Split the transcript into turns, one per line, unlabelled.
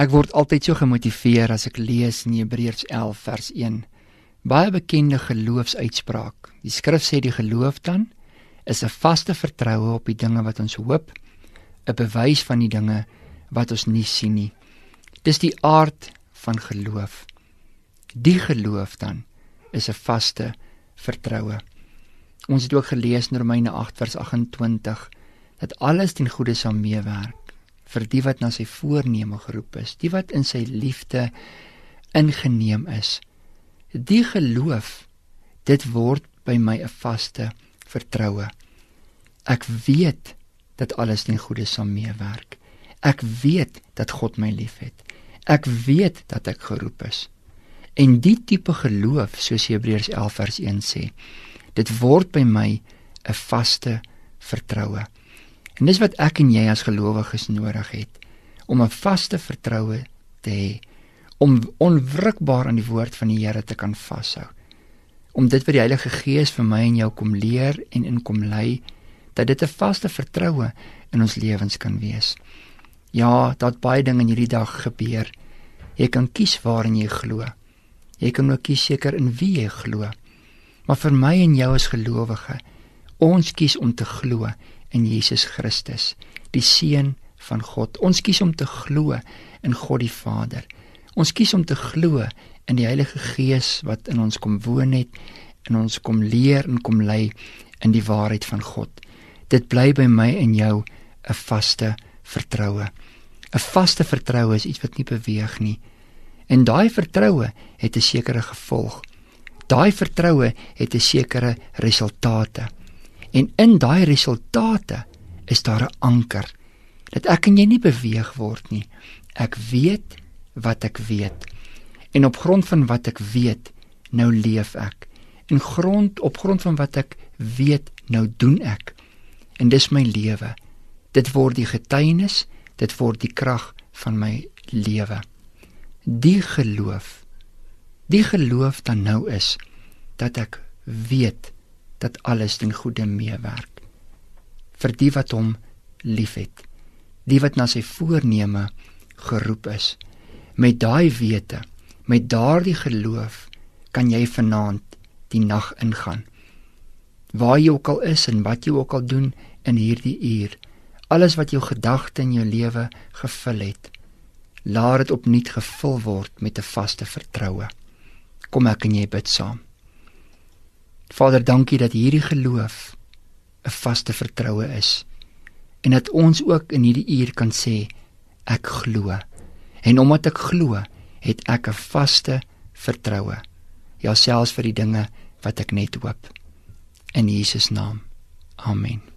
Ek word altyd so gemotiveer as ek lees in Hebreërs 11 vers 1. Baie bekende geloofsuitspraak. Die skrif sê die geloof dan is 'n vaste vertroue op die dinge wat ons hoop, 'n bewys van die dinge wat ons nie sien nie. Dis die aard van geloof. Die geloof dan is 'n vaste vertroue. Ons het ook gelees in Romeine 8 vers 28 dat alles ten goeie sal meewerk vir die wat na sy voorneme geroep is, die wat in sy liefde ingeneem is. Die geloof, dit word by my 'n vaste vertroue. Ek weet dat alles ten goeie sal meewerk. Ek weet dat God my liefhet. Ek weet dat ek geroep is. En die tipe geloof, soos Hebreërs 11 vers 1 sê, dit word by my 'n vaste vertroue. En dis wat ek en jy as gelowiges nodig het om 'n vaste vertroue te hê om onwrikbaar aan die woord van die Here te kan vashou. Om dit wat die Heilige Gees vir my en jou kom leer en in kom lei dat dit 'n vaste vertroue in ons lewens kan wees. Ja, dat baie dinge in hierdie dag gebeur. Jy kan kies waarin jy glo. Jy kan ook kies seker in wie jy glo. Maar vir my en jou as gelowige, ons kies om te glo in Jesus Christus, die seun van God. Ons kies om te glo in God die Vader. Ons kies om te glo in die Heilige Gees wat in ons kom woon het en ons kom leer en kom lei in die waarheid van God. Dit bly by my en jou 'n vaste vertroue. 'n Vaste vertroue is iets wat nie beweeg nie. En daai vertroue het 'n sekere gevolg. Daai vertroue het 'n sekere resultate. En in daai resultate is daar 'n anker dat ek en jy nie beweeg word nie. Ek weet wat ek weet. En op grond van wat ek weet, nou leef ek. En grond op grond van wat ek weet, nou doen ek. En dis my lewe. Dit word die getuienis, dit word die krag van my lewe. Die geloof. Die geloof dan nou is dat ek weet dat alles ten goeie meewerk. Vir die wat hom liefhet die wat na sy voorneme geroep is. Met daai wete met daardie geloof kan jy vanaand die nag ingaan. Waar jy ook al is en wat jy ook al doen in hierdie uur alles wat jou gedagte in jou lewe gevul het laat dit opnuut gevul word met 'n vaste vertroue. Kom ek en jy bid saam Vader, dankie dat hierdie geloof 'n vaste vertroue is en dat ons ook in hierdie uur kan sê ek glo. En omdat ek glo, het ek 'n vaste vertroue. Ja selfs vir die dinge wat ek net hoop. In Jesus naam. Amen.